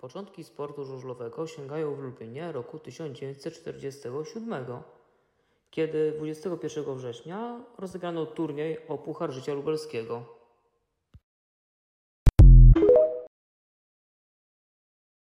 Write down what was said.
Początki sportu żużlowego sięgają w Lublinie roku 1947, kiedy 21 września rozegrano turniej o Puchar Życia Lubelskiego.